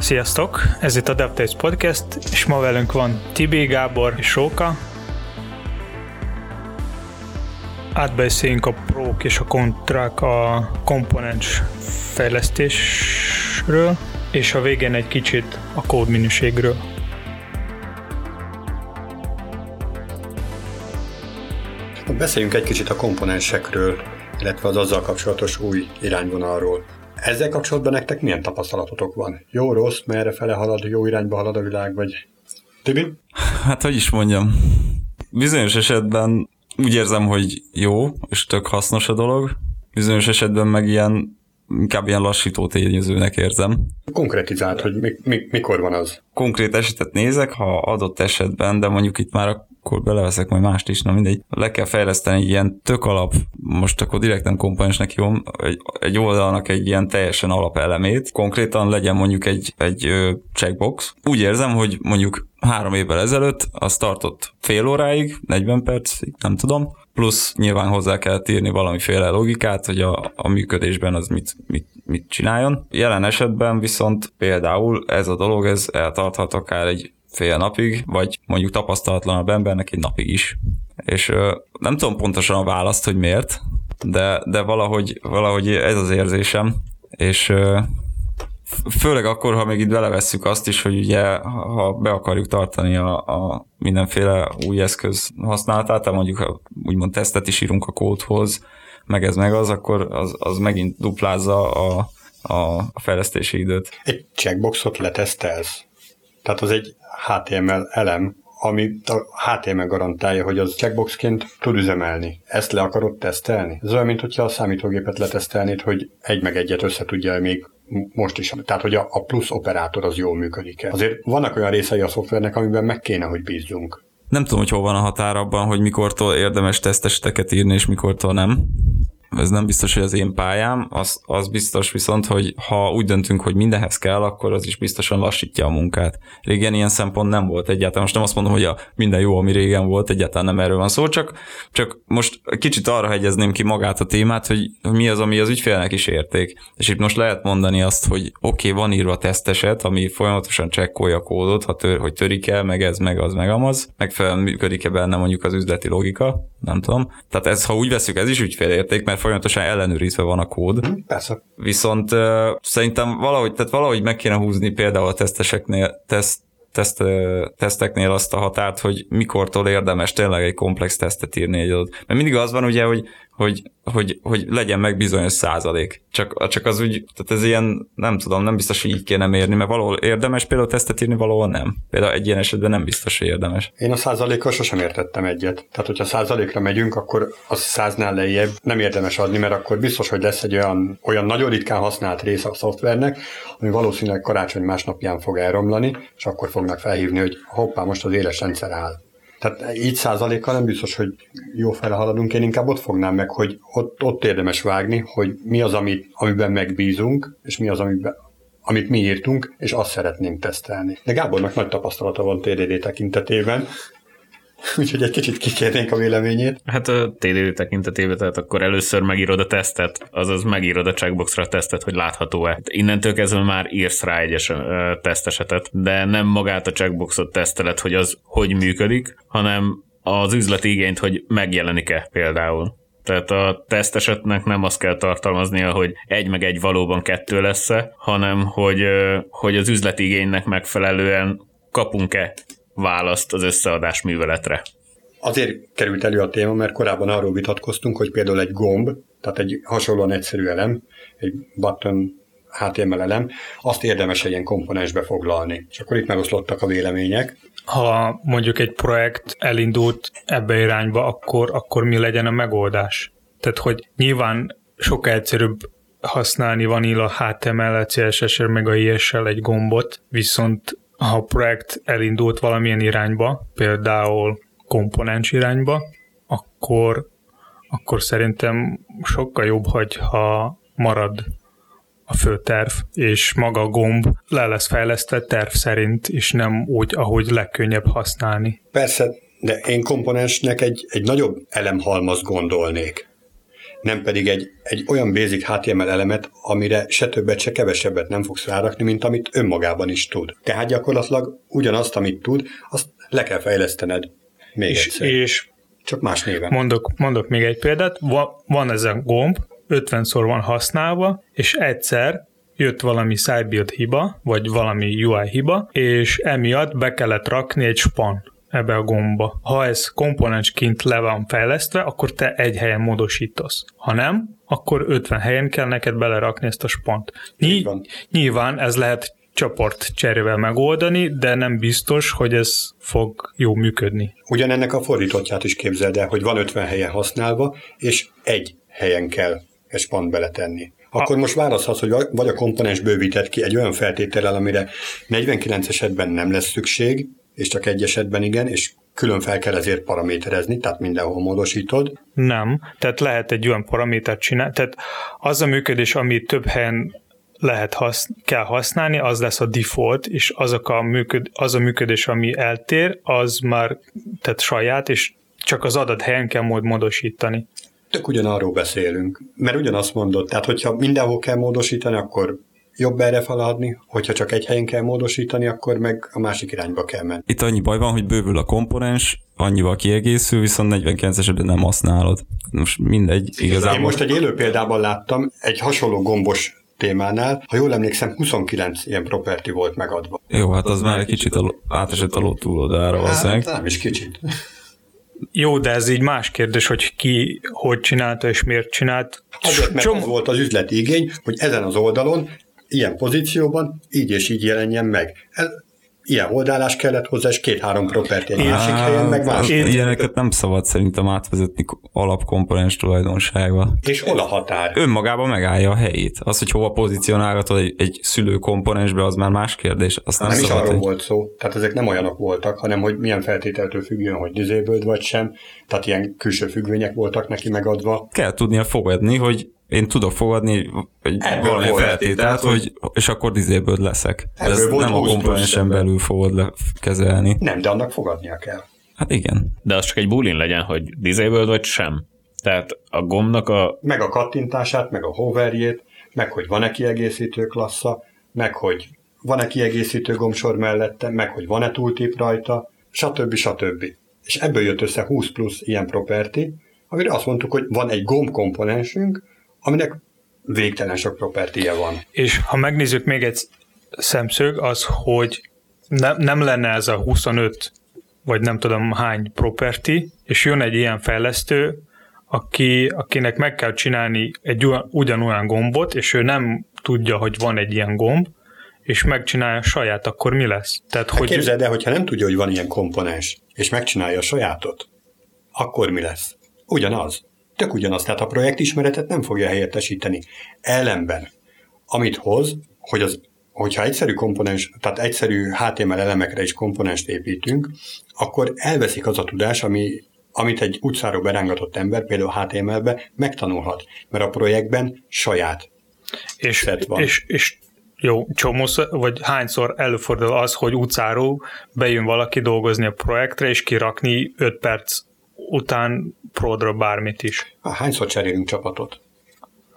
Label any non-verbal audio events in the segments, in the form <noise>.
Sziasztok! Ez itt a DevTaste Podcast, és ma velünk van Tibi, Gábor és Róka. Átbeszéljünk a prók és a kontrák a komponens fejlesztésről, és a végén egy kicsit a kódminőségről. Beszéljünk egy kicsit a komponensekről, illetve az azzal kapcsolatos új irányvonalról. Ezzel kapcsolatban nektek milyen tapasztalatotok van? Jó, rossz, merre fele halad, jó irányba halad a világ, vagy... Tibi? Hát, hogy is mondjam, bizonyos esetben úgy érzem, hogy jó, és tök hasznos a dolog, bizonyos esetben meg ilyen inkább ilyen lassító tényezőnek érzem. Konkretizált, hogy mi, mi, mikor van az? Konkrét esetet nézek, ha adott esetben, de mondjuk itt már a akkor beleveszek majd mást is, na mindegy. Le kell fejleszteni egy ilyen tök alap, most akkor direkt nem komponensnek jó, egy, egy oldalnak egy ilyen teljesen alapelemét, konkrétan legyen mondjuk egy, egy checkbox. Úgy érzem, hogy mondjuk három évvel ezelőtt az tartott fél óráig, 40 percig, nem tudom, plusz nyilván hozzá kell írni valamiféle logikát, hogy a, a működésben az mit, mit, mit csináljon. Jelen esetben viszont például ez a dolog, ez eltarthat akár egy fél napig, vagy mondjuk tapasztalatlanabb embernek egy napig is. És nem tudom pontosan a választ, hogy miért, de, de valahogy, valahogy ez az érzésem, és főleg akkor, ha még itt belevesszük azt is, hogy ugye, ha be akarjuk tartani a, a mindenféle új eszköz használatát, tehát mondjuk ha úgymond tesztet is írunk a kódhoz, meg ez meg az, akkor az, az megint duplázza a, a, a fejlesztési időt. Egy checkboxot letesztelsz? Tehát az egy HTML elem, ami a HTML garantálja, hogy az checkboxként tud üzemelni. Ezt le akarod tesztelni? Ez olyan, mint hogyha a számítógépet letesztelnéd, hogy egy meg egyet össze tudja még most is. Tehát, hogy a plusz operátor az jól működik-e. Azért vannak olyan részei a szoftvernek, amiben meg kéne, hogy bízzunk. Nem tudom, hogy hol van a határ abban, hogy mikortól érdemes teszteseteket írni, és mikortól nem ez nem biztos, hogy az én pályám, az, az biztos viszont, hogy ha úgy döntünk, hogy mindenhez kell, akkor az is biztosan lassítja a munkát. Régen ilyen szempont nem volt egyáltalán. Most nem azt mondom, hogy a minden jó, ami régen volt, egyáltalán nem erről van szó, csak, csak most kicsit arra hegyezném ki magát a témát, hogy mi az, ami az ügyfélnek is érték. És itt most lehet mondani azt, hogy oké, okay, van írva teszteset, ami folyamatosan csekkolja a kódot, ha tör, hogy törik el, meg ez, meg az, meg amaz, megfelelően működik-e benne mondjuk az üzleti logika, nem tudom. Tehát ez, ha úgy veszük, ez is ügyfélérték, mert folyamatosan ellenőrizve van a kód. Mhm, persze. Viszont uh, szerintem valahogy, tehát valahogy meg kéne húzni például a teszteseknél, teszt, teszt, teszteknél azt a határt, hogy mikortól érdemes tényleg egy komplex tesztet írni egy adott. Mert mindig az van ugye, hogy hogy, hogy, hogy legyen meg bizonyos százalék. Csak, csak az úgy, tehát ez ilyen, nem tudom, nem biztos, hogy így kéne mérni, mert valahol érdemes például tesztet írni, valahol nem. Például egy ilyen esetben nem biztos, hogy érdemes. Én a százalékkal sosem értettem egyet. Tehát, hogyha százalékra megyünk, akkor az száznál lejjebb nem érdemes adni, mert akkor biztos, hogy lesz egy olyan, olyan nagyon ritkán használt része a szoftvernek, ami valószínűleg karácsony másnapján fog elromlani, és akkor fognak felhívni, hogy hoppá, most az éles rendszer áll. Tehát így százalékkal nem biztos, hogy jó fele haladunk, én inkább ott fognám meg, hogy ott, ott érdemes vágni, hogy mi az, amit, amiben megbízunk, és mi az, amiben, amit mi írtunk, és azt szeretnénk tesztelni. De Gábornak nagy tapasztalata van TDD tekintetében, <laughs> Úgyhogy egy kicsit kikérnénk a véleményét. Hát a TDD tekintetében, tehát akkor először megírod a tesztet, azaz megírod a checkboxra a tesztet, hogy látható-e. Innentől kezdve már írsz rá egyes tesztesetet, de nem magát a checkboxot teszteled, hogy az hogy működik, hanem az üzleti igényt, hogy megjelenik-e például. Tehát a tesztesetnek nem azt kell tartalmaznia, hogy egy meg egy valóban kettő lesz-e, hanem hogy, hogy az üzleti igénynek megfelelően kapunk-e választ az összeadás műveletre. Azért került elő a téma, mert korábban arról vitatkoztunk, hogy például egy gomb, tehát egy hasonlóan egyszerű elem, egy button HTML elem, azt érdemes egy ilyen komponensbe foglalni. És akkor itt megoszlottak a vélemények. Ha mondjuk egy projekt elindult ebbe irányba, akkor, akkor mi legyen a megoldás? Tehát, hogy nyilván sokkal egyszerűbb használni Vanilla HTML, CSS-el, meg a IS-sel egy gombot, viszont ha a projekt elindult valamilyen irányba, például komponens irányba, akkor, akkor szerintem sokkal jobb, hogyha marad a fő terv, és maga a gomb le lesz fejlesztve terv szerint, és nem úgy, ahogy legkönnyebb használni. Persze, de én komponensnek egy, egy nagyobb elemhalmaz gondolnék. Nem pedig egy, egy olyan basic HTML elemet, amire se többet, se kevesebbet nem fogsz rárakni, mint amit önmagában is tud. Tehát gyakorlatilag ugyanazt, amit tud, azt le kell fejlesztened még És, egyszer. és Csak más néven. mondok, mondok még egy példát, Va, van ez a gomb, 50-szor van használva, és egyszer jött valami sidebuild hiba, vagy valami UI hiba, és emiatt be kellett rakni egy span ebbe a gombba. Ha ez komponensként le van fejlesztve, akkor te egy helyen módosítasz. Ha nem, akkor 50 helyen kell neked belerakni ezt a spant. Így Ny- nyilván ez lehet csoport cserével megoldani, de nem biztos, hogy ez fog jó működni. Ugyanennek a fordítottját is képzeld el, hogy van 50 helyen használva, és egy helyen kell egy spant beletenni. Akkor most választhatsz, hogy vagy a komponens bővített ki egy olyan feltétellel, amire 49 esetben nem lesz szükség, és csak egy esetben igen, és külön fel kell ezért paraméterezni, tehát mindenhol módosítod. Nem, tehát lehet egy olyan paramétert csinálni, tehát az a működés, ami több helyen lehet hasz, kell használni, az lesz a default, és azok a működ, az a működés, ami eltér, az már tehát saját, és csak az adat helyen kell majd módosítani. Tök ugyanarról beszélünk, mert ugyanazt mondod, tehát hogyha mindenhol kell módosítani, akkor jobb erre feladni, hogyha csak egy helyen kell módosítani, akkor meg a másik irányba kell menni. Itt annyi baj van, hogy bővül a komponens, annyival kiegészül, viszont 49 esetben nem használod. Most mindegy, igazából. Én most egy élő példában láttam, egy hasonló gombos témánál, ha jól emlékszem, 29 ilyen property volt megadva. Jó, hát az már egy kicsit a, átesett a ló valószínűleg. Hát, nem is kicsit. Jó, de ez így más kérdés, hogy ki hogy csinálta és miért csinált. Azért, mert Csomó- az volt az üzleti igény, hogy ezen az oldalon, ilyen pozícióban így és így jelenjen meg. Ez, ilyen oldalás kellett hozzá, és két-három property egy másik helyen, meg más. Én- Ilyeneket nem szabad szerintem átvezetni alapkomponens tulajdonságba. És hol a határ? Önmagában megállja a helyét. Az, hogy hova pozícionálgatod egy, egy szülő komponensbe, az már más kérdés. Azt nem, Nem is arról hogy... volt szó, tehát ezek nem olyanok voltak, hanem hogy milyen feltételtől függően, hogy disabled vagy sem, tehát ilyen külső függvények voltak neki megadva. Kell tudnia fogadni, hogy én tudok fogadni egy valami feltételt, hogy, és akkor disabled leszek. Ez nem a 20 plusz komponensen belül fogod le kezelni. Nem, de annak fogadnia kell. Hát igen. De az csak egy boolean legyen, hogy disabled vagy sem. Tehát a gombnak a Meg a kattintását, meg a hoverjét, meg hogy van-e kiegészítő klassza, meg hogy van-e kiegészítő gombsor mellette, meg hogy van-e tooltip rajta, stb. stb. És ebből jött össze 20 plusz ilyen property, amire azt mondtuk, hogy van egy gomb komponensünk, aminek végtelen sok propertie van. És ha megnézzük még egy szemszög, az, hogy ne, nem lenne ez a 25 vagy nem tudom hány property, és jön egy ilyen fejlesztő, aki, akinek meg kell csinálni egy olyan- ugyanolyan gombot, és ő nem tudja, hogy van egy ilyen gomb, és megcsinálja saját, akkor mi lesz? Tehát, Hát hogy képzeld el, hogyha nem tudja, hogy van ilyen komponens, és megcsinálja a sajátot, akkor mi lesz? Ugyanaz. Tök ugyanaz. Tehát a projektismeretet nem fogja helyettesíteni. Ellenben, amit hoz, hogy az hogyha egyszerű komponens, tehát egyszerű HTML elemekre is komponenst építünk, akkor elveszik az a tudás, ami, amit egy utcáról berángatott ember, például HTML-be megtanulhat, mert a projektben saját és, van. és, és jó, csomószor, vagy hányszor előfordul az, hogy utcáról bejön valaki dolgozni a projektre, és kirakni 5 perc után prodra bármit is. Há, hányszor cserélünk csapatot?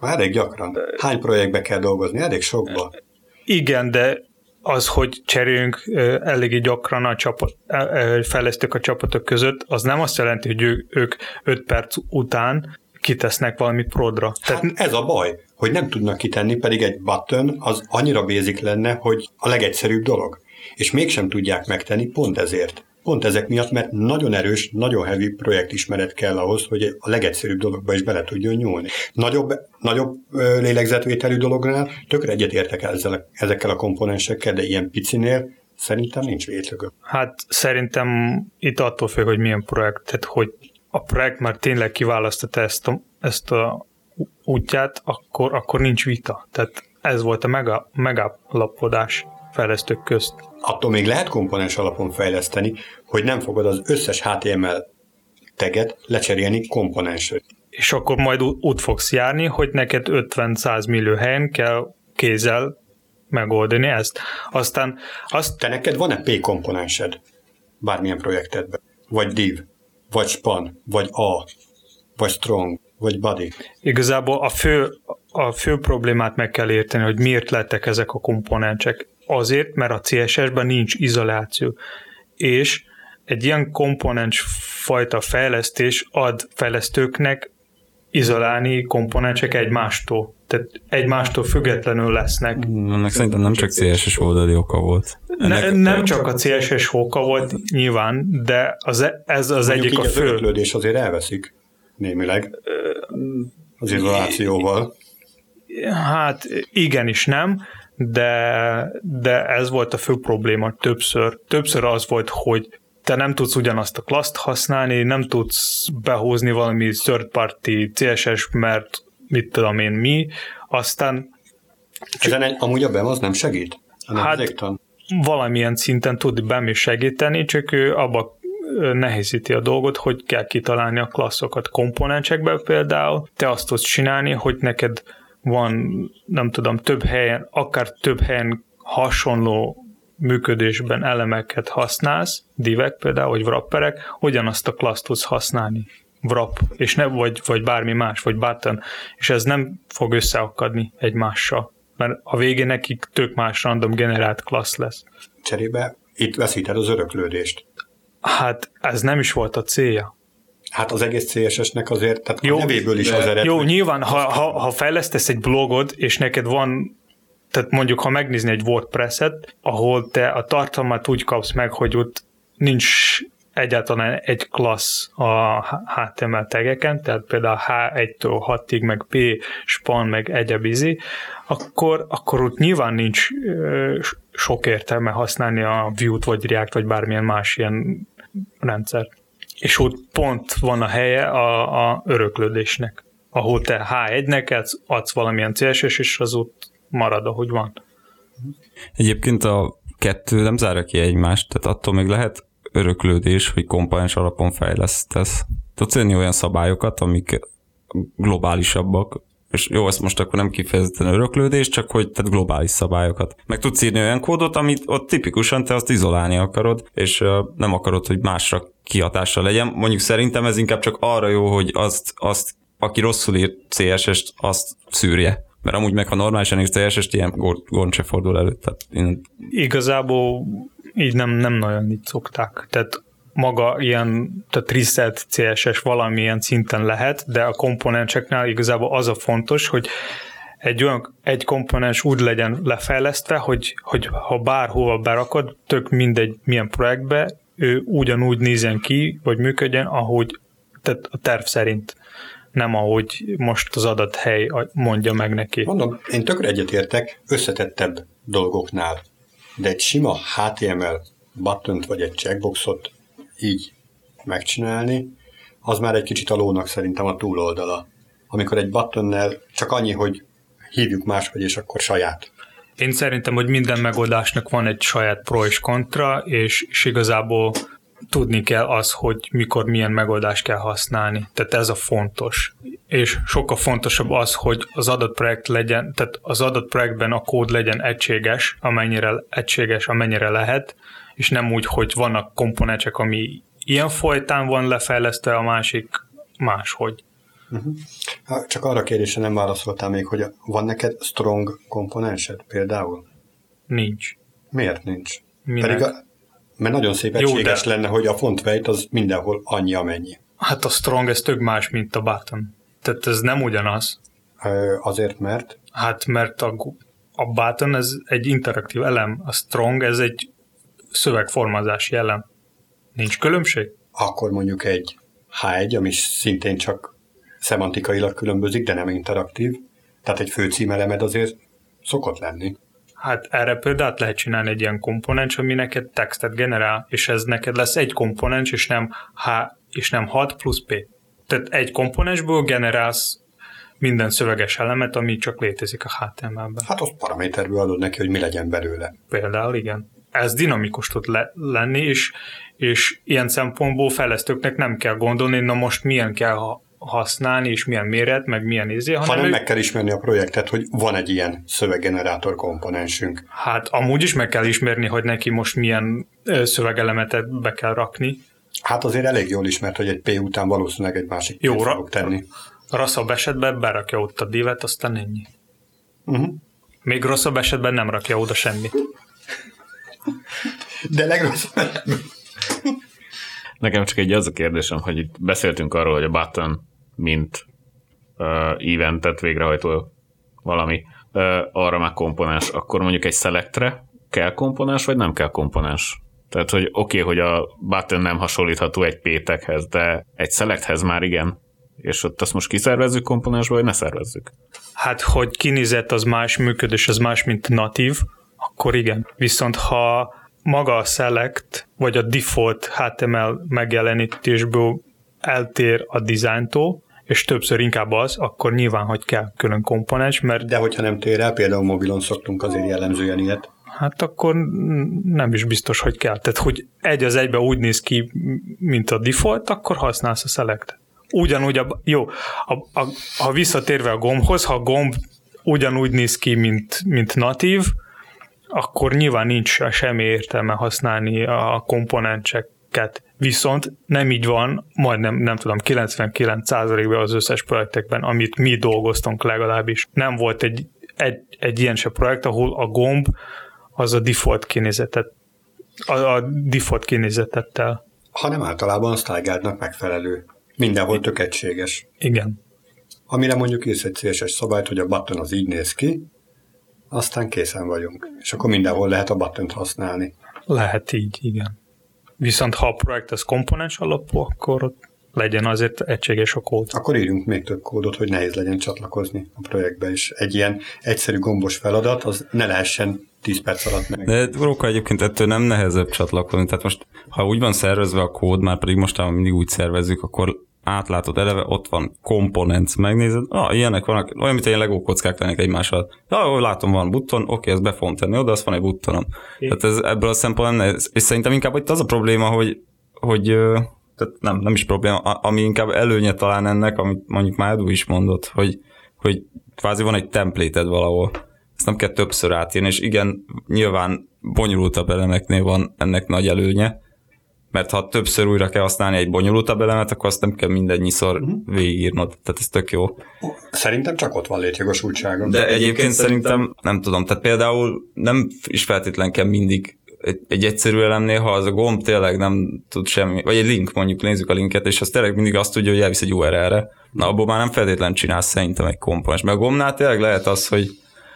Elég gyakran. Hány projektbe kell dolgozni? Elég sokba. Igen, de az, hogy cseréljünk ö, eléggé gyakran a csapat, fejlesztők a csapatok között, az nem azt jelenti, hogy ő, ők 5 perc után kitesznek valamit prodra. Tehát Hát ez a baj, hogy nem tudnak kitenni, pedig egy button az annyira basic lenne, hogy a legegyszerűbb dolog. És mégsem tudják megtenni pont ezért. Pont ezek miatt, mert nagyon erős, nagyon heavy projektismeret kell ahhoz, hogy a legegyszerűbb dologba is bele tudjon nyúlni. Nagyobb, nagyobb lélegzetvételű dolognál tökre egyetértek ezzel, ezekkel a komponensekkel, de ilyen picinél szerintem nincs vétlögök. Hát szerintem itt attól függ, hogy milyen projekt, tehát hogy a projekt már tényleg kiválasztotta ezt a, ezt a útját, akkor, akkor nincs vita. Tehát ez volt a mega, megállapodás fejlesztők közt. Attól még lehet komponens alapon fejleszteni, hogy nem fogod az összes HTML teget lecserélni komponensre. És akkor majd ú- út fogsz járni, hogy neked 50-100 millió helyen kell kézzel megoldani ezt. Aztán azt Te neked van-e P komponensed bármilyen projektedben? Vagy div, vagy span, vagy A, vagy strong, vagy body? Igazából a fő, a fő problémát meg kell érteni, hogy miért lettek ezek a komponensek. Azért, mert a CSS-ben nincs izoláció. És egy ilyen komponens fajta fejlesztés ad fejlesztőknek izolálni komponensek egymástól. Tehát egymástól függetlenül lesznek. Ennek szerintem nem csak CSS oldali oka volt. Ne, nem csak a CSS oka volt nyilván, de az, e- ez az Mondjuk egyik a így az fő. öröklődés azért elveszik némileg az izolációval. Hát igen is nem, de, de ez volt a fő probléma többször. Többször az volt, hogy te nem tudsz ugyanazt a klaszt használni, nem tudsz behúzni valami third party CSS, mert mit tudom én mi, aztán Ezen egy, amúgy a BEM az nem segít? A Hát- nemzéktan? valamilyen szinten tud bem is segíteni, csak ő abba nehézíti a dolgot, hogy kell kitalálni a klasszokat komponensekbe például. Te azt tudsz csinálni, hogy neked van, nem tudom, több helyen, akár több helyen hasonló működésben elemeket használsz, divek például, vagy wrapperek, ugyanazt a klassz tudsz használni wrap, és ne, vagy, vagy bármi más, vagy button, és ez nem fog összeakadni egymással, mert a végén nekik tök más random generált klassz lesz. Cserébe itt veszíted az öröklődést. Hát ez nem is volt a célja. Hát az egész CSS-nek azért, tehát Jó, a nevéből is az ered. Jó, nyilván, ha, ha, ha fejlesztesz egy blogod, és neked van, tehát mondjuk, ha megnézni egy WordPress-et, ahol te a tartalmat úgy kapsz meg, hogy ott nincs egyáltalán egy klassz a HTML tegeken, tehát például H1-től 6-ig, meg P, span, meg egyéb izi, akkor, akkor ott nyilván nincs sok értelme használni a Vue-t, vagy React, vagy bármilyen más ilyen rendszer. És ott pont van a helye a, a öröklődésnek, ahol te H1-nek adsz, valamilyen CSS, és az ott marad, ahogy van. Egyébként a kettő nem zárja ki egymást, tehát attól még lehet öröklődés, hogy komponens alapon fejlesztesz. Tudsz olyan szabályokat, amik globálisabbak, és jó, ezt most akkor nem kifejezetten öröklődés, csak hogy tehát globális szabályokat. Meg tudsz írni olyan kódot, amit ott tipikusan te azt izolálni akarod, és nem akarod, hogy másra kihatása legyen. Mondjuk szerintem ez inkább csak arra jó, hogy azt, azt aki rosszul ír CSS-t, azt szűrje. Mert amúgy meg, ha normálisan ír CSS-t, ilyen gond- se fordul elő. Tehát én Igazából így nem, nem nagyon így szokták. Tehát maga ilyen, tehát reset CSS valamilyen szinten lehet, de a komponenseknál igazából az a fontos, hogy egy olyan, egy komponens úgy legyen lefejlesztve, hogy, hogy ha bárhova berakod, tök mindegy milyen projektbe, ő ugyanúgy nézzen ki, vagy működjen, ahogy tehát a terv szerint, nem ahogy most az adathely mondja meg neki. Mondom, én tökre egyetértek összetettebb dolgoknál, de egy sima HTML button vagy egy checkboxot így megcsinálni, az már egy kicsit a lónak szerintem a túloldala. Amikor egy buttonnel csak annyi, hogy hívjuk máshogy, és akkor saját. Én szerintem, hogy minden megoldásnak van egy saját pro és kontra, és, és igazából tudni kell az, hogy mikor milyen megoldást kell használni. Tehát ez a fontos. És sokkal fontosabb az, hogy az adott projekt legyen, tehát az adott projektben a kód legyen egységes, amennyire egységes, amennyire lehet, és nem úgy, hogy vannak komponensek, ami ilyen folytán van lefejlesztve, a másik máshogy. Ha, Csak arra kérdésre nem válaszoltál még, hogy van neked strong komponensed például? Nincs. Miért nincs? Minek? Pedig a, mert nagyon szép Jó, egységes de- lenne, hogy a font weight az mindenhol annyi, amennyi. Hát a strong ez tök más, mint a button. Tehát ez nem ugyanaz. Ö, Azért, mert Hát mert a, a button ez egy interaktív elem, a strong ez egy szövegformázási elem. Nincs különbség? akkor mondjuk egy H1, ami szintén csak szemantikailag különbözik, de nem interaktív, tehát egy főcímelemed azért szokott lenni. Hát erre például lehet csinálni egy ilyen komponens, ami neked textet generál, és ez neked lesz egy komponens, és nem H, és nem 6 plusz P. Tehát egy komponensből generálsz minden szöveges elemet, ami csak létezik a HTML-ben. Hát azt paraméterből adod neki, hogy mi legyen belőle. Például igen. Ez dinamikus tud le- lenni, és, és ilyen szempontból fejlesztőknek nem kell gondolni, na most milyen kell ha- használni, és milyen méret, meg milyen izé, hanem Hanem ők- meg kell ismerni a projektet, hogy van egy ilyen szöveggenerátor komponensünk. Hát amúgy is meg kell ismerni, hogy neki most milyen ö, szövegelemetet be kell rakni. Hát azért elég jól ismert, hogy egy P után valószínűleg egy másik Jó, ra- fogok tenni. Rosszabb esetben berakja ott a divet, aztán ennyi. Uh-huh. Még rosszabb esetben nem rakja oda semmi. De legrosszabb Nekem csak egy az a kérdésem, hogy itt beszéltünk arról, hogy a button, mint uh, eventet végrehajtó valami, uh, arra már komponens, akkor mondjuk egy selectre kell komponens, vagy nem kell komponens? Tehát, hogy oké, okay, hogy a button nem hasonlítható egy pétekhez, de egy selecthez már igen. És ott azt most kiszervezzük komponensbe, vagy ne szervezzük? Hát, hogy kinézett az más, működés az más, mint natív, akkor igen. Viszont ha maga a select, vagy a default HTML megjelenítésből eltér a dizájntól, és többször inkább az, akkor nyilván, hogy kell külön komponens, mert De hogyha nem tér el, például mobilon szoktunk azért jellemzően ilyet. hát akkor nem is biztos, hogy kell. Tehát, hogy egy az egybe úgy néz ki, mint a default, akkor használsz a select. Ugyanúgy, a, jó, a, a, ha visszatérve a gombhoz, ha a gomb ugyanúgy néz ki, mint, mint natív, akkor nyilván nincs semmi értelme használni a komponenseket. Viszont nem így van, majdnem, nem tudom, 99%-ban az összes projektekben, amit mi dolgoztunk legalábbis. Nem volt egy, egy, egy ilyen se projekt, ahol a gomb az a default kinézetet, a, a default kinézetettel. Hanem általában a StyleGuide-nak megfelelő. Mindenhol tök egységes. Igen. Amire mondjuk írsz egy CSS szabályt, hogy a button az így néz ki, aztán készen vagyunk. És akkor mindenhol lehet a button használni. Lehet így, igen. Viszont ha a projekt az komponens alapú, akkor ott legyen azért egységes a kód. Akkor írjunk még több kódot, hogy nehéz legyen csatlakozni a projektbe, és egy ilyen egyszerű gombos feladat, az ne lehessen 10 perc alatt meg. De Róka egyébként ettől nem nehezebb csatlakozni. Tehát most, ha úgy van szervezve a kód, már pedig mostában mindig úgy szervezzük, akkor átlátod eleve, ott van components, megnézed, ah, ilyenek vannak, olyan, mint egy Lego kockák lennek egymás alatt. Ja, látom, van button, oké, ezt be fogom tenni oda, azt van egy buttonom. Tehát ez, ebből a szempontból nem. És szerintem inkább itt az a probléma, hogy, hogy tehát nem, nem is probléma, ami inkább előnye talán ennek, amit mondjuk már Edu is mondott, hogy, hogy kvázi van egy templéted valahol. Ezt nem kell többször átírni, és igen, nyilván bonyolultabb elemeknél van ennek nagy előnye, mert ha többször újra kell használni egy bonyolultabb elemet, akkor azt nem kell mindennyiszor végigírnod. Tehát ez tök jó. Szerintem csak ott van létjogosultsága. De egyébként szerintem, nem tudom, tehát például nem is feltétlen kell mindig egy, egy egyszerű elemnél, ha az a gomb tényleg nem tud semmi, vagy egy link, mondjuk nézzük a linket, és az tényleg mindig azt tudja, hogy elvisz egy URL-re, na abból már nem feltétlen csinálsz szerintem egy komponens. Mert a gombnál tényleg lehet az, hogy,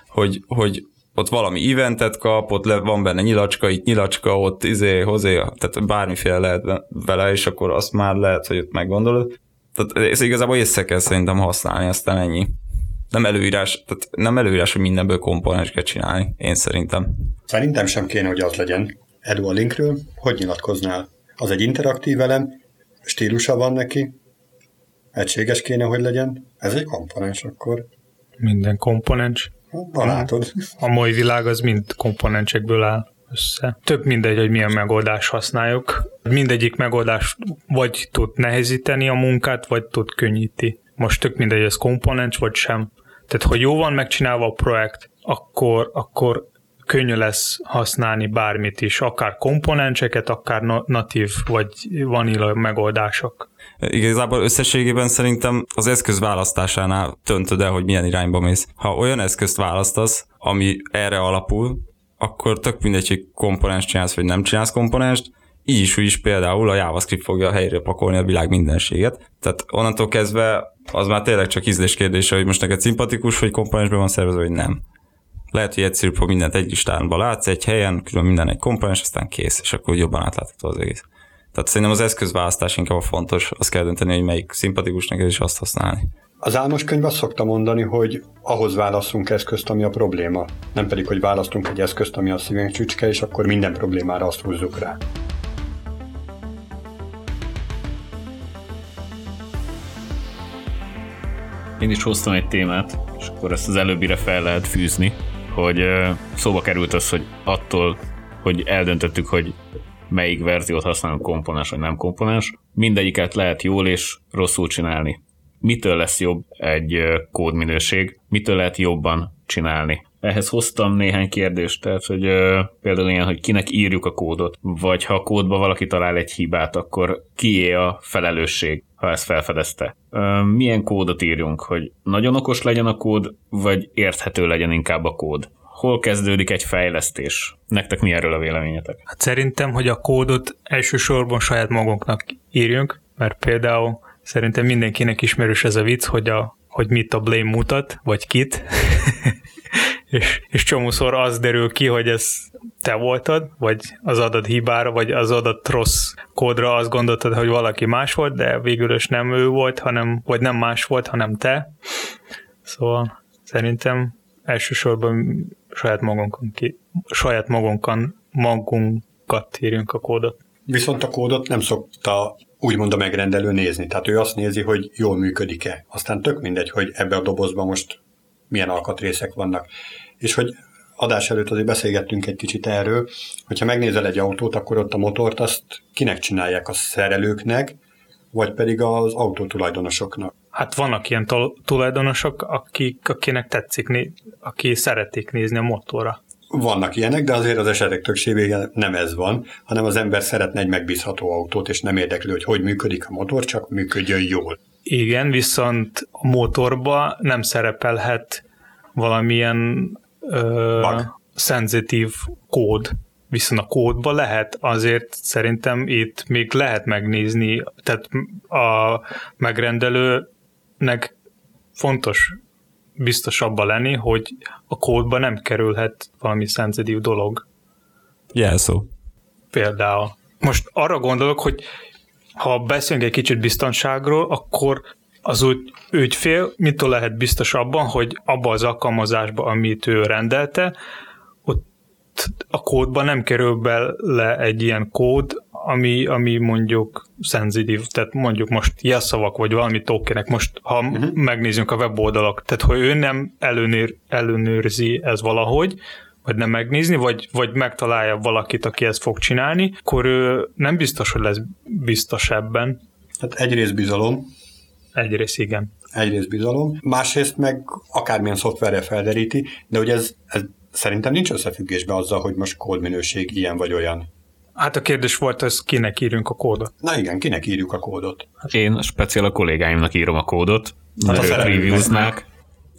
hogy, hogy ott valami eventet kap, ott le, van benne nyilacska, itt nyilacska, ott izé, hozé, tehát bármiféle lehet vele, és akkor azt már lehet, hogy ott meggondolod. Tehát ez igazából észre kell szerintem használni, aztán ennyi. Nem előírás, tehát nem előírás, hogy mindenből komponens kell csinálni, én szerintem. Szerintem sem kéne, hogy az legyen. Edu a linkről, hogy nyilatkoznál? Az egy interaktív elem, stílusa van neki, egységes kéne, hogy legyen. Ez egy komponens akkor. Minden komponens. Látod. A mai világ az mind komponensekből áll össze. Több mindegy, hogy milyen megoldást használjuk. Mindegyik megoldás vagy tud nehezíteni a munkát, vagy tud könnyíti. Most tök mindegy, ez komponens vagy sem. Tehát, ha jó van megcsinálva a projekt, akkor, akkor könnyű lesz használni bármit is, akár komponenseket, akár na- natív vagy vanilla megoldások. Igazából összességében szerintem az eszköz választásánál döntöd el, hogy milyen irányba mész. Ha olyan eszközt választasz, ami erre alapul, akkor tök mindegy, hogy komponens csinálsz, vagy nem csinálsz komponenst, így is, úgy is például a JavaScript fogja helyre pakolni a világ mindenséget. Tehát onnantól kezdve az már tényleg csak ízlés kérdése, hogy most neked szimpatikus, hogy komponensben van szervezve, vagy nem. Lehet, hogy egyszerűbb, hogy mindent egy listánba látsz, egy helyen, külön minden egy komponens, aztán kész, és akkor jobban átlátható az egész. Tehát szerintem az eszközválasztás inkább a fontos, azt kell dönteni, hogy melyik szimpatikus neked, és azt használni. Az álmos könyv azt szokta mondani, hogy ahhoz válaszunk eszközt, ami a probléma. Nem pedig, hogy választunk egy eszközt, ami a szívünk csücske, és akkor minden problémára azt húzzuk rá. Én is hoztam egy témát, és akkor ezt az előbbire fel lehet fűzni, hogy szóba került az, hogy attól, hogy eldöntöttük, hogy melyik verziót használunk komponens vagy nem komponens, mindegyiket lehet jól és rosszul csinálni. Mitől lesz jobb egy kódminőség, mitől lehet jobban csinálni. Ehhez hoztam néhány kérdést, tehát hogy például ilyen, hogy kinek írjuk a kódot, vagy ha a kódba valaki talál egy hibát, akkor kié a felelősség. Ha ezt felfedezte. Milyen kódot írjunk, hogy nagyon okos legyen a kód, vagy érthető legyen inkább a kód? Hol kezdődik egy fejlesztés? Nektek mi erről a véleményetek? Hát szerintem, hogy a kódot elsősorban saját magunknak írjunk, mert például szerintem mindenkinek ismerős ez a vicc, hogy, a, hogy mit a blame mutat, vagy kit, <laughs> és, és csomószor az derül ki, hogy ez te voltad, vagy az adat hibára, vagy az adat rossz kódra azt gondoltad, hogy valaki más volt, de végül is nem ő volt, hanem, vagy nem más volt, hanem te. Szóval szerintem elsősorban saját magunkon, ki, saját magunkon, magunkat írjunk a kódot. Viszont a kódot nem szokta úgymond a megrendelő nézni. Tehát ő azt nézi, hogy jól működik-e. Aztán tök mindegy, hogy ebbe a dobozban most milyen alkatrészek vannak. És hogy adás előtt azért beszélgettünk egy kicsit erről, hogyha megnézel egy autót, akkor ott a motort azt kinek csinálják, a szerelőknek, vagy pedig az autó tulajdonosoknak. Hát vannak ilyen tulajdonosok, akik, akinek tetszik, aki szeretik nézni a motorra. Vannak ilyenek, de azért az esetek többségében nem ez van, hanem az ember szeretne egy megbízható autót, és nem érdekli, hogy hogy működik a motor, csak működjön jól. Igen, viszont a motorba nem szerepelhet valamilyen ö, szenzitív kód, viszont a kódba lehet, azért szerintem itt még lehet megnézni, tehát a megrendelőnek fontos biztosabban lenni, hogy a kódba nem kerülhet valami szenzitív dolog. Jelszó. Például. Most arra gondolok, hogy ha beszélünk egy kicsit biztonságról, akkor az úgy ügyfél mitől lehet biztos abban, hogy abba az alkalmazásba, amit ő rendelte, ott a kódban nem kerül bele egy ilyen kód, ami, ami mondjuk szenzitív, tehát mondjuk most jelszavak vagy valami tokenek, most ha uh-huh. megnézzünk a weboldalak, tehát hogy ő nem előnőr, előnőrzi ez valahogy, vagy nem megnézni, vagy, vagy megtalálja valakit, aki ezt fog csinálni, akkor ő nem biztos, hogy lesz biztos ebben. Hát egyrészt bizalom, Egyrészt igen. Egyrészt bizalom, másrészt meg akármilyen szoftverre felderíti, de ugye ez, ez szerintem nincs összefüggésben azzal, hogy most kódminőség ilyen vagy olyan. Hát a kérdés volt, hogy kinek írjunk a kódot. Na igen, kinek írjuk a kódot? Én speciál a kollégáimnak írom a kódot, hát ők reviewznák.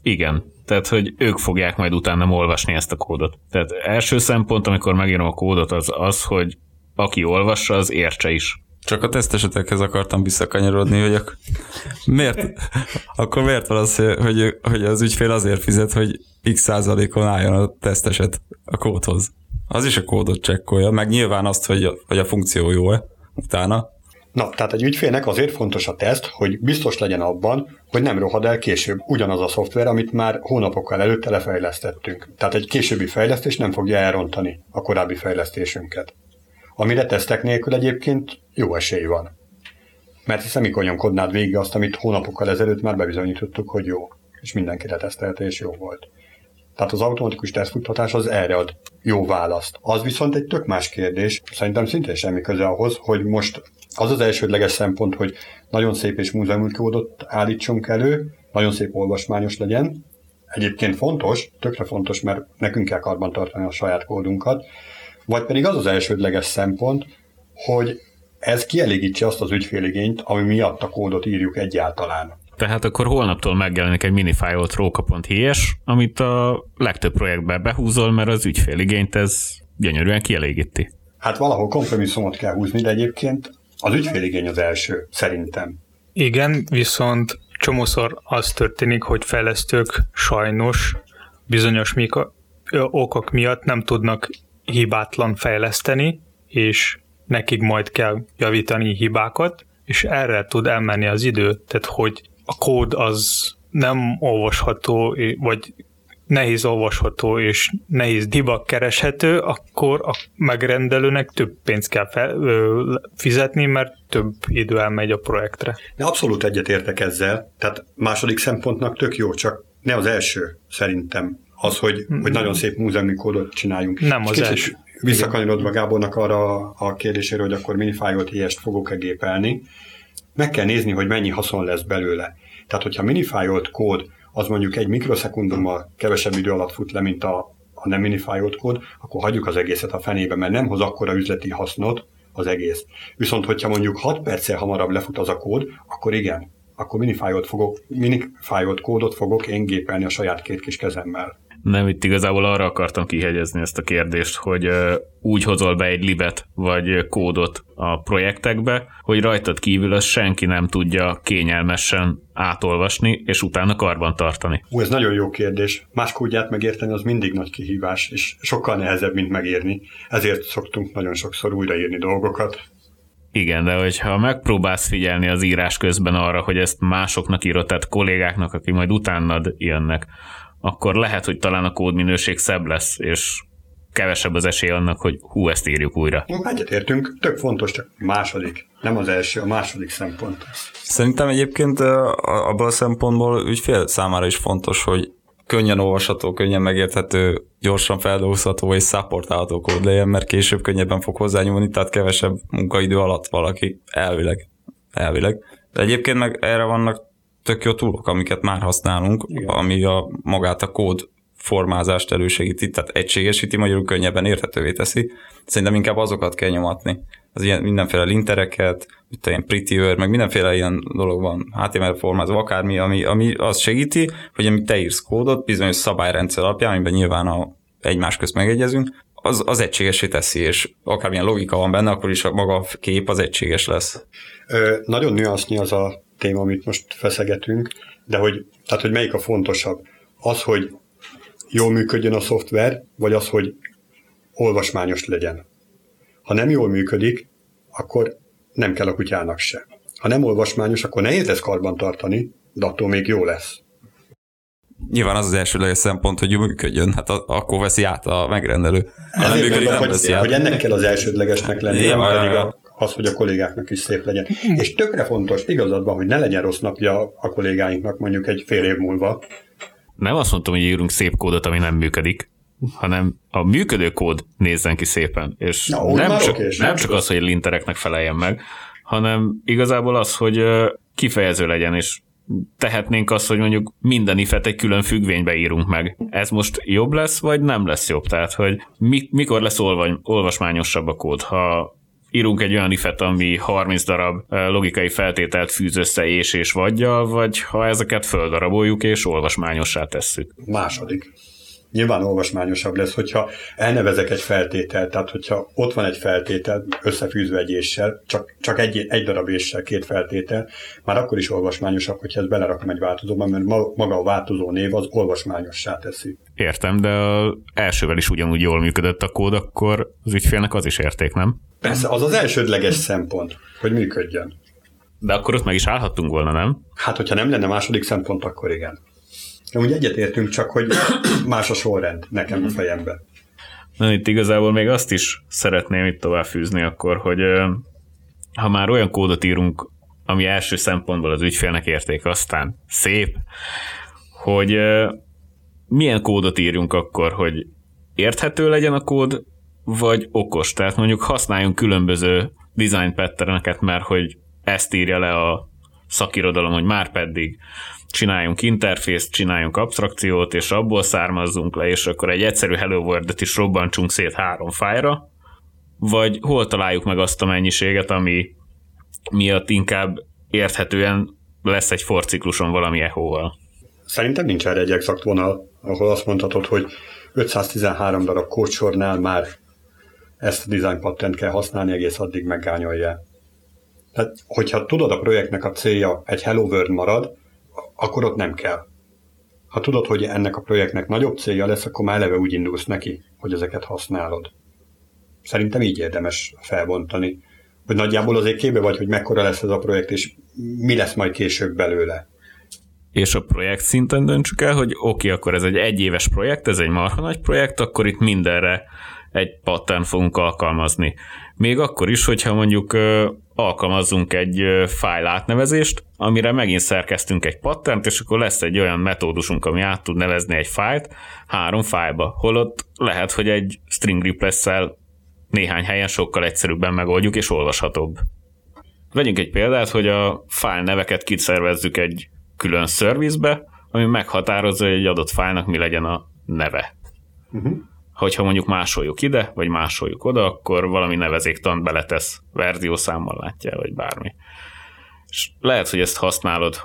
Igen, tehát hogy ők fogják majd utána olvasni ezt a kódot. Tehát első szempont, amikor megírom a kódot, az az, hogy aki olvassa, az értse is. Csak a tesztesetekhez akartam visszakanyarodni, hogy ak- miért, akkor miért van az, hogy, hogy az ügyfél azért fizet, hogy x százalékon álljon a teszteset a kódhoz. Az is a kódot csekkolja, meg nyilván azt, hogy a, hogy a funkció jó-e utána. Na, tehát egy ügyfélnek azért fontos a teszt, hogy biztos legyen abban, hogy nem rohad el később ugyanaz a szoftver, amit már hónapokkal előtte lefejlesztettünk. Tehát egy későbbi fejlesztés nem fogja elrontani a korábbi fejlesztésünket amire tesztek nélkül egyébként jó esély van. Mert hiszen mikor nyomkodnád végig azt, amit hónapokkal ezelőtt már bebizonyítottuk, hogy jó, és mindenki letesztelte, és jó volt. Tehát az automatikus tesztfuttatás az erre ad jó választ. Az viszont egy tök más kérdés, szerintem szintén semmi köze ahhoz, hogy most az az elsődleges szempont, hogy nagyon szép és múzeumi kódot állítsunk elő, nagyon szép olvasmányos legyen. Egyébként fontos, tökre fontos, mert nekünk kell karban tartani a saját kódunkat, vagy pedig az az elsődleges szempont, hogy ez kielégítse azt az ügyféligényt, ami miatt a kódot írjuk egyáltalán. Tehát akkor holnaptól megjelenik egy minifájolt róka.hes, amit a legtöbb projektbe behúzol, mert az ügyféligényt ez gyönyörűen kielégíti. Hát valahol kompromisszumot kell húzni, de egyébként az ügyféligény az első, szerintem. Igen, viszont csomószor az történik, hogy fejlesztők sajnos bizonyos okok miatt nem tudnak hibátlan fejleszteni, és nekik majd kell javítani hibákat, és erre tud elmenni az idő, tehát hogy a kód az nem olvasható, vagy nehéz olvasható és nehéz debug kereshető, akkor a megrendelőnek több pénzt kell fel, ö, fizetni, mert több idő elmegy a projektre. De abszolút egyetértek ezzel, tehát második szempontnak tök jó, csak ne az első szerintem az, hogy, hogy nagyon szép múzeumi kódot csináljunk. Nem az első. Visszakanyarodva Gábornak arra a kérdésére, hogy akkor minifájolt ilyest fogok-e gépelni, meg kell nézni, hogy mennyi haszon lesz belőle. Tehát, hogyha minifájolt kód az mondjuk egy mikroszekundummal kevesebb idő alatt fut le, mint a, a nem minifájolt kód, akkor hagyjuk az egészet a fenébe, mert nem hoz akkora üzleti hasznot az egész. Viszont, hogyha mondjuk 6 perccel hamarabb lefut az a kód, akkor igen, akkor minifájot fogok, minifájot kódot fogok én gépelni a saját két kis kezemmel. Nem, itt igazából arra akartam kihegyezni ezt a kérdést, hogy úgy hozol be egy libet vagy kódot a projektekbe, hogy rajtad kívül az senki nem tudja kényelmesen átolvasni, és utána karban tartani. Ú, ez nagyon jó kérdés. Más kódját megérteni az mindig nagy kihívás, és sokkal nehezebb, mint megírni. Ezért szoktunk nagyon sokszor újraírni dolgokat. Igen, de hogyha megpróbálsz figyelni az írás közben arra, hogy ezt másoknak írod, tehát kollégáknak, akik majd utánad jönnek, akkor lehet, hogy talán a kódminőség szebb lesz, és kevesebb az esély annak, hogy hú, ezt írjuk újra. Egyetértünk, tök fontos, csak második, nem az első, a második szempont. Szerintem egyébként abban a szempontból ügyfél számára is fontos, hogy könnyen olvasható, könnyen megérthető, gyorsan feldolgozható és szapportálható kód legyen, mert később könnyebben fog hozzányúlni, tehát kevesebb munkaidő alatt valaki elvileg. elvileg. De egyébként meg erre vannak tök jó túlok, amiket már használunk, Igen. ami a magát a kód formázást elősegíti, tehát egységesíti, magyarul könnyebben érthetővé teszi. Szerintem inkább azokat kell nyomatni. Az ilyen mindenféle lintereket, itt ilyen pretty word, meg mindenféle ilyen dolog van, HTML formázva, akármi, ami, ami azt segíti, hogy amit te írsz kódot, bizonyos szabályrendszer alapján, amiben nyilván a egymás közt megegyezünk, az, az egységesé teszi, és akármilyen logika van benne, akkor is a maga a kép az egységes lesz. Ö, nagyon nüansznyi az a téma, amit most feszegetünk, de hogy, tehát, hogy melyik a fontosabb? Az, hogy jól működjön a szoftver, vagy az, hogy olvasmányos legyen. Ha nem jól működik, akkor nem kell a kutyának se. Ha nem olvasmányos, akkor nehéz lesz karban tartani, de attól még jó lesz. Nyilván az az elsődleges szempont, hogy működjön, hát akkor veszi át a megrendelő. Ha nem működik, nem hogy, veszi át. hogy ennek kell az elsődlegesnek lenni, nem pedig a, az, hogy a kollégáknak is szép legyen. És tökre fontos, igazad van, hogy ne legyen rossz napja a kollégáinknak mondjuk egy fél év múlva, nem azt mondtam, hogy írunk szép kódot, ami nem működik, hanem a működő kód nézzen ki szépen, és Na, nem, csak, okés, nem csak az, hogy lintereknek feleljen meg, hanem igazából az, hogy kifejező legyen, és tehetnénk azt, hogy mondjuk minden ifet egy külön függvénybe írunk meg. Ez most jobb lesz, vagy nem lesz jobb? Tehát, hogy mi, mikor lesz olva, olvasmányosabb a kód? Ha írunk egy olyan ifet, ami 30 darab logikai feltételt fűz össze és és vagyjal, vagy ha ezeket földaraboljuk és olvasmányossá tesszük. Második nyilván olvasmányosabb lesz, hogyha elnevezek egy feltételt, tehát hogyha ott van egy feltétel összefűzve egy éssel, csak, csak egy, egy darab éssel két feltétel, már akkor is olvasmányosabb, hogyha ezt belerakom egy változóba, mert maga a változó név az olvasmányossá teszi. Értem, de az elsővel is ugyanúgy jól működött a kód, akkor az ügyfélnek az is érték, nem? Persze, az az elsődleges szempont, hogy működjön. De akkor ott meg is állhattunk volna, nem? Hát, hogyha nem lenne második szempont, akkor igen. Úgy egyetértünk, csak hogy más a sorrend nekem a mhm. fejemben. Na, itt igazából még azt is szeretném itt továbbfűzni akkor, hogy ha már olyan kódot írunk, ami első szempontból az ügyfélnek érték, aztán szép, hogy milyen kódot írjunk akkor, hogy érthető legyen a kód, vagy okos. Tehát mondjuk használjunk különböző design patterneket, mert hogy ezt írja le a szakirodalom, hogy már pedig csináljunk interfészt, csináljunk abstrakciót, és abból származzunk le, és akkor egy egyszerű Hello World-et is robbantsunk szét három fájra, vagy hol találjuk meg azt a mennyiséget, ami miatt inkább érthetően lesz egy for cikluson valami echo-val. Szerintem nincs erre egy exakt vonal, ahol azt mondhatod, hogy 513 darab kódsornál már ezt a design patent kell használni, egész addig meggányolja. Tehát, hogyha tudod a projektnek a célja egy Hello World marad, akkor ott nem kell. Ha tudod, hogy ennek a projektnek nagyobb célja lesz, akkor már eleve úgy indulsz neki, hogy ezeket használod. Szerintem így érdemes felbontani. Hogy nagyjából azért képbe vagy, hogy mekkora lesz ez a projekt, és mi lesz majd később belőle. És a projekt szinten döntsük el, hogy oké, okay, akkor ez egy egyéves projekt, ez egy marha nagy projekt, akkor itt mindenre egy pattern fogunk alkalmazni. Még akkor is, hogyha mondjuk alkalmazzunk egy fájl átnevezést, amire megint szerkeztünk egy patternt, és akkor lesz egy olyan metódusunk, ami át tud nevezni egy fájlt három fájlba. Holott lehet, hogy egy string replace néhány helyen sokkal egyszerűbben megoldjuk, és olvashatóbb. Vegyünk egy példát, hogy a fájl neveket kiszervezzük egy külön szervizbe, ami meghatározza, hogy egy adott fájlnak mi legyen a neve. Uh-huh. Hogyha mondjuk másoljuk ide, vagy másoljuk oda, akkor valami nevezéktant beletesz, verziószámmal látja, vagy bármi. És lehet, hogy ezt használod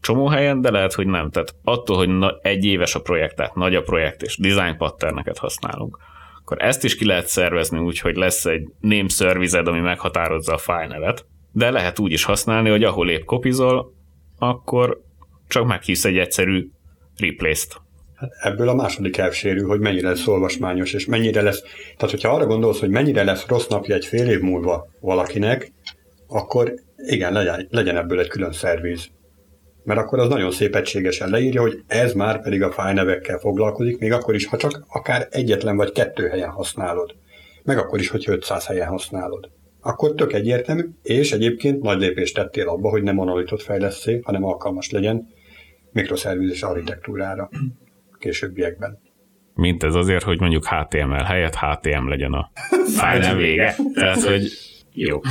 csomó helyen, de lehet, hogy nem. Tehát attól, hogy na, egy éves a projekt, tehát nagy a projekt, és design patterneket használunk, akkor ezt is ki lehet szervezni úgy, hogy lesz egy name service ami meghatározza a file nevet, de lehet úgy is használni, hogy ahol épp kopizol, akkor csak meghívsz egy egyszerű replace-t. Hát ebből a második elsérül, hogy mennyire lesz olvasmányos, és mennyire lesz, tehát hogyha arra gondolsz, hogy mennyire lesz rossz napja egy fél év múlva valakinek, akkor igen, legyen, legyen ebből egy külön szerviz. Mert akkor az nagyon szép egységesen leírja, hogy ez már pedig a fájnevekkel foglalkozik, még akkor is, ha csak akár egyetlen vagy kettő helyen használod. Meg akkor is, hogy 500 helyen használod. Akkor tök egyértelmű, és egyébként nagy lépést tettél abba, hogy nem monolitot fejleszél, hanem alkalmas legyen mikroszervizis architektúrára későbbiekben. Mint ez azért, hogy mondjuk HTML helyett HTM legyen a <laughs> fájl vége. Tehát, hogy jó. <laughs>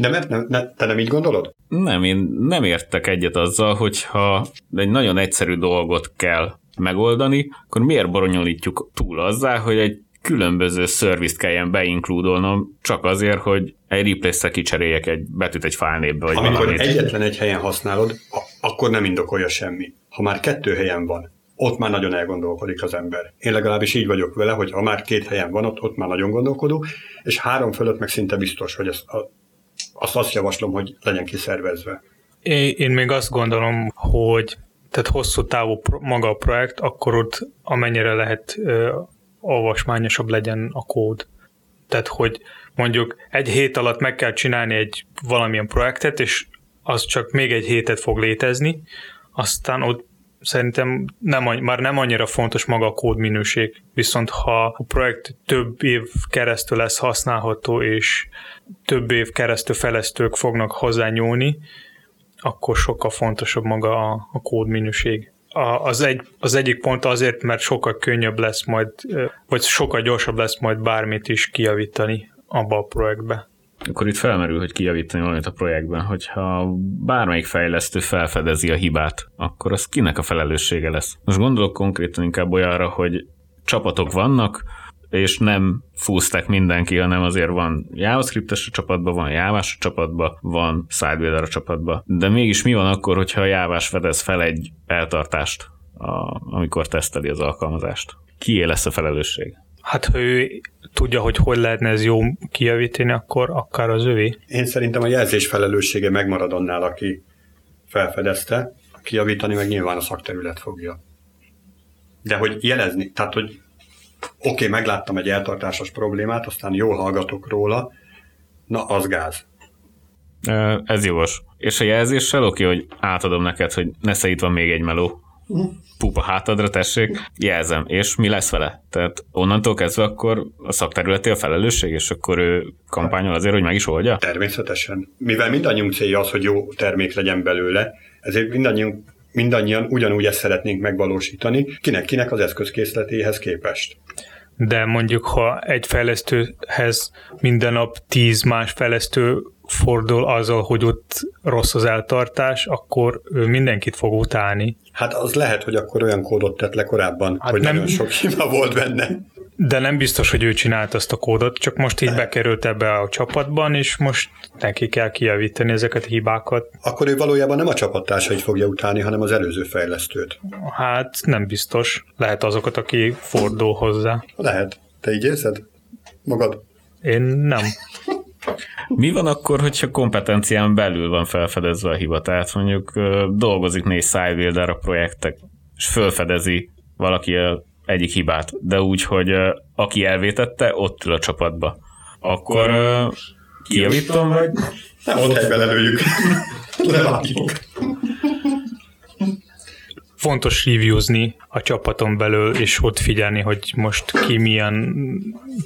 De mert nem, ne, te nem így gondolod? Nem, én nem értek egyet azzal, hogyha egy nagyon egyszerű dolgot kell megoldani, akkor miért boronyolítjuk túl azzal, hogy egy különböző szervizt kelljen beinkludolnom, csak azért, hogy egy replace kicseréljek egy betűt egy fájlnépbe. Vagy Amikor valamit. egyetlen egy helyen használod, akkor nem indokolja semmi. Ha már kettő helyen van, ott már nagyon elgondolkodik az ember. Én legalábbis így vagyok vele, hogy ha már két helyen van, ott, ott már nagyon gondolkodó, és három fölött meg szinte biztos, hogy ezt, a, azt azt javaslom, hogy legyen kiszervezve. Én, én még azt gondolom, hogy tehát hosszú távú maga a projekt, akkor ott amennyire lehet olvasmányosabb legyen a kód. Tehát, hogy mondjuk egy hét alatt meg kell csinálni egy valamilyen projektet, és az csak még egy hétet fog létezni, aztán ott szerintem nem, már nem annyira fontos maga a kódminőség, viszont ha a projekt több év keresztül lesz használható, és több év keresztül fejlesztők fognak hozzányúlni, akkor sokkal fontosabb maga a, a kódminőség az, egy, az egyik pont azért, mert sokkal könnyebb lesz majd, vagy sokkal gyorsabb lesz majd bármit is kijavítani abba a projektbe. Akkor itt felmerül, hogy kijavítani valamit a projektben, hogyha bármelyik fejlesztő felfedezi a hibát, akkor az kinek a felelőssége lesz? Most gondolok konkrétan inkább olyanra, hogy csapatok vannak, és nem fúzták mindenki, hanem azért van JavaScript-es a csapatban, van Jávás a csapatban, van Sidebuilder a csapatban. De mégis mi van akkor, hogyha a Jávás fedez fel egy eltartást, a, amikor teszteli az alkalmazást? Kié lesz a felelősség? Hát, ha ő tudja, hogy hogy lehetne ez jó kijavítani, akkor akár az övé. Én szerintem a jelzés felelőssége megmarad annál, aki felfedezte, kijavítani meg nyilván a szakterület fogja. De hogy jelezni, tehát hogy oké, okay, megláttam egy eltartásos problémát, aztán jól hallgatok róla, na az gáz. Ez jogos. És a jelzéssel oké, hogy átadom neked, hogy nesze itt van még egy meló. Pupa hátadra, tessék, jelzem. És mi lesz vele? Tehát onnantól kezdve akkor a szakterületi a felelősség, és akkor ő kampányol azért, hogy meg is oldja? Természetesen. Mivel mindannyiunk célja az, hogy jó termék legyen belőle, ezért mindannyiunk mindannyian ugyanúgy ezt szeretnénk megvalósítani, kinek-kinek az eszközkészletéhez képest. De mondjuk, ha egy fejlesztőhez minden nap tíz más fejlesztő fordul azzal, hogy ott rossz az eltartás, akkor ő mindenkit fog utálni. Hát az lehet, hogy akkor olyan kódot tett le korábban, hát hogy nem... nagyon sok hiba volt benne. De nem biztos, hogy ő csinált azt a kódot, csak most így bekerült ebbe a csapatban, és most neki kell kijavítani ezeket a hibákat. Akkor ő valójában nem a csapattársait fogja utálni, hanem az előző fejlesztőt. Hát nem biztos. Lehet azokat, aki fordul hozzá. Lehet. Te így érzed? Magad? Én nem. Mi van akkor, hogyha kompetencián belül van felfedezve a hiba? Tehát mondjuk dolgozik négy SideBuilder a projektek, és felfedezi valaki a egyik hibát, de úgy, hogy aki elvétette, ott ül a csapatba. Akkor uh, kijavítom, vagy? Nem, ott helyben lelőjük. <laughs> Levágjuk. Fontos reviewzni a csapaton belül, és ott figyelni, hogy most ki milyen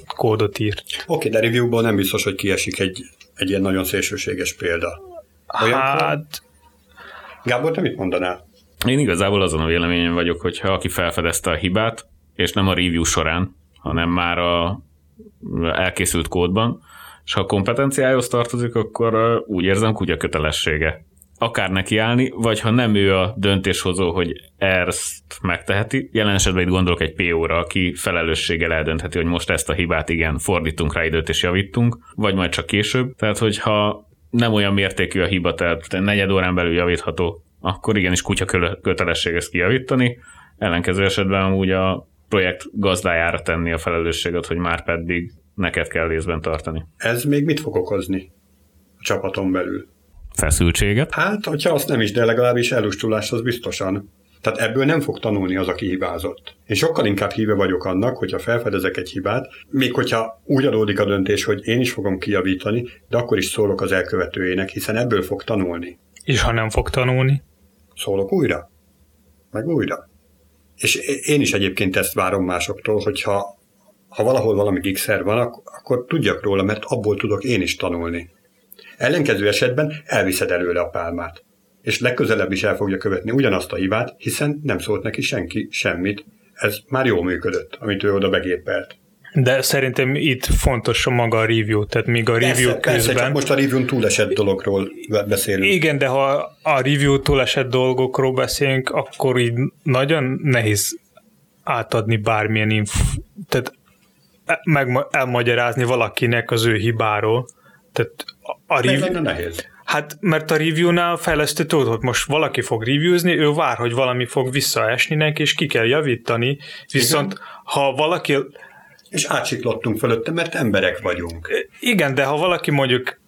kódot írt. Oké, okay, de reviewból nem biztos, hogy kiesik egy, egy ilyen nagyon szélsőséges példa. Olyan hát... Gábor, te mit mondanál? Én igazából azon a véleményen vagyok, hogy ha aki felfedezte a hibát, és nem a review során, hanem már a elkészült kódban, és ha a kompetenciához tartozik, akkor úgy érzem kutya kötelessége akár nekiállni, vagy ha nem ő a döntéshozó, hogy ezt megteheti, jelen esetben itt gondolok egy PO-ra, aki felelősséggel eldöntheti, hogy most ezt a hibát igen, fordítunk rá időt és javítunk, vagy majd csak később. Tehát, hogyha nem olyan mértékű a hiba, tehát negyed órán belül javítható, akkor igenis kutya kötelesség ezt kijavítani, ellenkező esetben úgy a projekt gazdájára tenni a felelősséget, hogy már pedig neked kell részben tartani. Ez még mit fog okozni a csapaton belül? Feszültséget? Hát, hogyha azt nem is, de legalábbis elustulás az biztosan. Tehát ebből nem fog tanulni az, aki hibázott. Én sokkal inkább híve vagyok annak, hogyha felfedezek egy hibát, még hogyha úgy adódik a döntés, hogy én is fogom kijavítani, de akkor is szólok az elkövetőjének, hiszen ebből fog tanulni. És ha nem fog tanulni? Szólok újra. Meg újra. És én is egyébként ezt várom másoktól, hogyha ha valahol valami gigszer van, akkor tudjak róla, mert abból tudok én is tanulni. Ellenkező esetben elviszed előle a pálmát. És legközelebb is el fogja követni ugyanazt a hibát, hiszen nem szólt neki senki semmit. Ez már jól működött, amit ő oda begépelt. De szerintem itt fontos a maga a review, tehát még a review persze, közben... Persze, csak most a review túlesett dologról beszélünk. Igen, de ha a review túlesett dolgokról beszélünk, akkor így nagyon nehéz átadni bármilyen inf... Tehát meg elmagyarázni valakinek az ő hibáról. Tehát a review... nehéz. Hát, mert a review-nál fejlesztő tudod, hogy most valaki fog reviewzni, ő vár, hogy valami fog visszaesni neki, és ki kell javítani, viszont Igen. ha valaki... És átsiklottunk fölötte, mert emberek vagyunk. Igen, de ha valaki mondjuk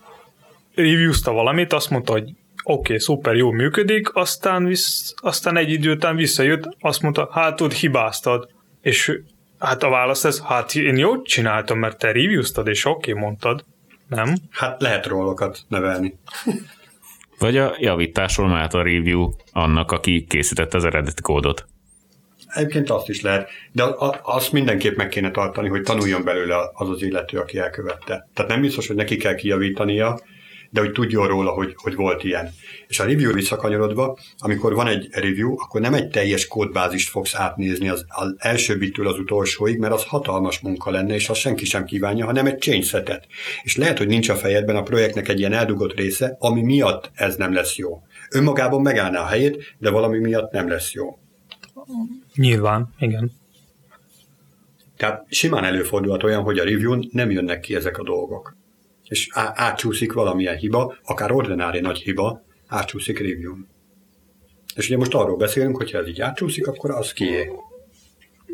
reviewzta valamit, azt mondta, hogy oké, okay, szuper, jó működik, aztán, visz, aztán egy idő után visszajött, azt mondta, hát tud hibáztad. És hát a válasz ez, hát én jót csináltam, mert te reviewztad, és oké, okay, mondtad nem? Hát lehet rólokat nevelni. Vagy a javításról mehet a review annak, aki készítette az eredeti kódot. Egyébként azt is lehet, de azt mindenképp meg kéne tartani, hogy tanuljon belőle az az illető, aki elkövette. Tehát nem biztos, hogy neki kell kijavítania, de hogy tudjon róla, hogy, hogy volt ilyen. És a review visszakanyarodva, amikor van egy review, akkor nem egy teljes kódbázist fogsz átnézni az, az első bittől az utolsóig, mert az hatalmas munka lenne, és azt senki sem kívánja, hanem egy change setet. És lehet, hogy nincs a fejedben a projektnek egy ilyen eldugott része, ami miatt ez nem lesz jó. Önmagában megállná a helyét, de valami miatt nem lesz jó. Nyilván, igen. Tehát simán előfordulhat olyan, hogy a review nem jönnek ki ezek a dolgok és átcsúszik valamilyen hiba, akár ordinári nagy hiba, átcsúszik review És ugye most arról beszélünk, hogy ha ez így átcsúszik, akkor az kié.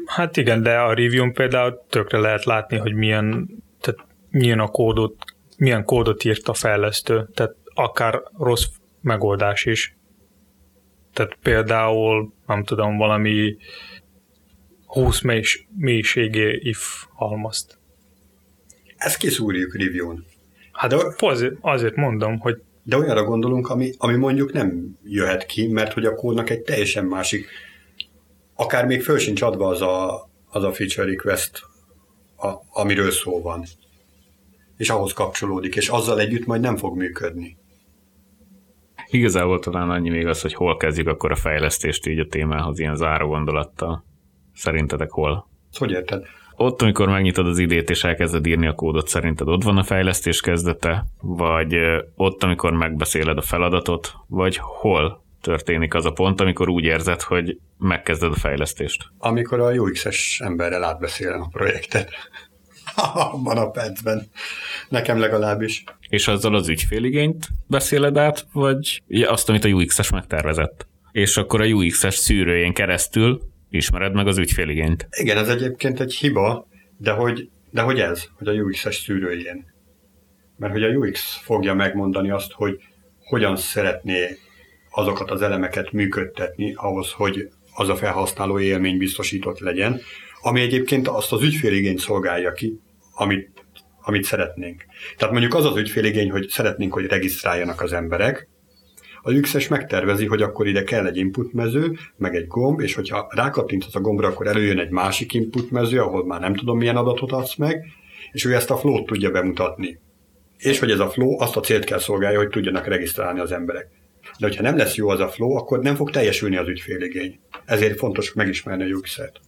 Hát igen, de a review például tökre lehet látni, hogy milyen, tehát milyen a kódot, milyen kódot írt a fejlesztő, tehát akár rossz megoldás is. Tehát például, nem tudom, valami 20 mélységé if halmazt. Ezt kiszúrjuk review-n. Hát de, azért, azért mondom, hogy... De olyanra gondolunk, ami, ami mondjuk nem jöhet ki, mert hogy a kódnak egy teljesen másik, akár még föl sincs adva az a, az a feature request, a, amiről szó van. És ahhoz kapcsolódik, és azzal együtt majd nem fog működni. Igazából talán annyi még az, hogy hol kezdjük akkor a fejlesztést így a témához, ilyen záró gondolattal. Szerintetek hol? Hogy érted? ott, amikor megnyitod az idét és elkezded írni a kódot, szerinted ott van a fejlesztés kezdete, vagy ott, amikor megbeszéled a feladatot, vagy hol történik az a pont, amikor úgy érzed, hogy megkezded a fejlesztést? Amikor a UX-es emberrel átbeszélem a projektet. Abban a percben. Nekem legalábbis. És azzal az ügyféligényt beszéled át, vagy azt, amit a UX-es megtervezett? És akkor a UX-es szűrőjén keresztül ismered meg az ügyféligényt. Igen, ez egyébként egy hiba, de hogy, de hogy ez, hogy a UX-es szűrőjén. Mert hogy a UX fogja megmondani azt, hogy hogyan szeretné azokat az elemeket működtetni ahhoz, hogy az a felhasználó élmény biztosított legyen, ami egyébként azt az ügyféligényt szolgálja ki, amit, amit szeretnénk. Tehát mondjuk az az ügyféligény, hogy szeretnénk, hogy regisztráljanak az emberek, a UX-es megtervezi, hogy akkor ide kell egy input mező, meg egy gomb, és hogyha rákattintasz a gombra, akkor előjön egy másik input mező, ahol már nem tudom milyen adatot adsz meg, és ő ezt a flow tudja bemutatni. És hogy ez a flow azt a célt kell szolgálja, hogy tudjanak regisztrálni az emberek. De hogyha nem lesz jó az a flow, akkor nem fog teljesülni az ügyféligény. Ezért fontos megismerni a UX-et.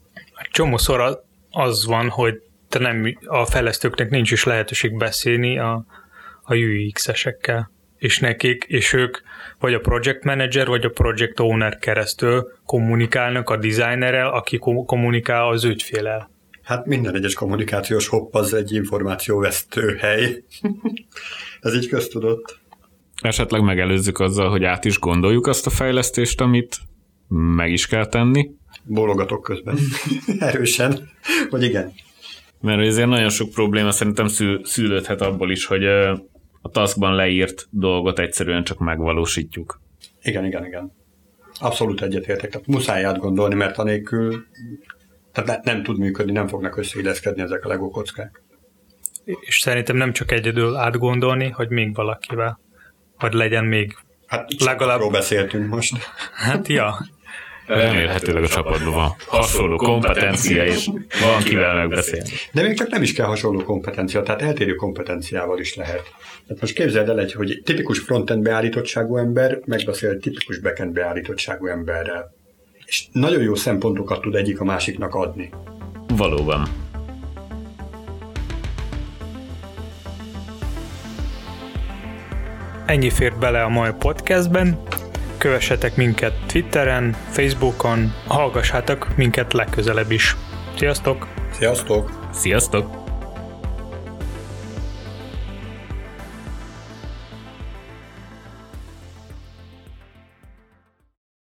Csomószor az van, hogy te nem, a fejlesztőknek nincs is lehetőség beszélni a, a UX-esekkel. és nekik, és ők vagy a project manager, vagy a project owner keresztül kommunikálnak a designerrel, aki kommunikál az ügyfélel. Hát minden egyes kommunikációs hopp az egy információvesztő hely. <laughs> Ez így köztudott. Esetleg megelőzzük azzal, hogy át is gondoljuk azt a fejlesztést, amit meg is kell tenni. Bólogatok közben. <laughs> Erősen. Vagy igen. Mert ezért nagyon sok probléma szerintem szül- szülődhet abból is, hogy a taskban leírt dolgot egyszerűen csak megvalósítjuk. Igen, igen, igen. Abszolút egyetértek. Tehát muszáj átgondolni, mert anélkül tehát ne, nem tud működni, nem fognak összeilleszkedni ezek a LEGO kockák. És szerintem nem csak egyedül átgondolni, hogy még valakivel. Vagy legyen még Hát legalább... beszéltünk most. Hát ja. Remélhetőleg a csapatban van hasonló kompetencia, és van kivel megbeszélni. De még csak nem is kell hasonló kompetencia, tehát eltérő kompetenciával is lehet. Tehát most képzeld el egy, hogy tipikus frontend beállítottságú ember megbeszél egy tipikus backend beállítottságú emberrel. És nagyon jó szempontokat tud egyik a másiknak adni. Valóban. Ennyi fért bele a mai podcastben. Kövessetek minket Twitteren, Facebookon, hallgassátok minket legközelebb is. Sziasztok! Sziasztok! Sziasztok!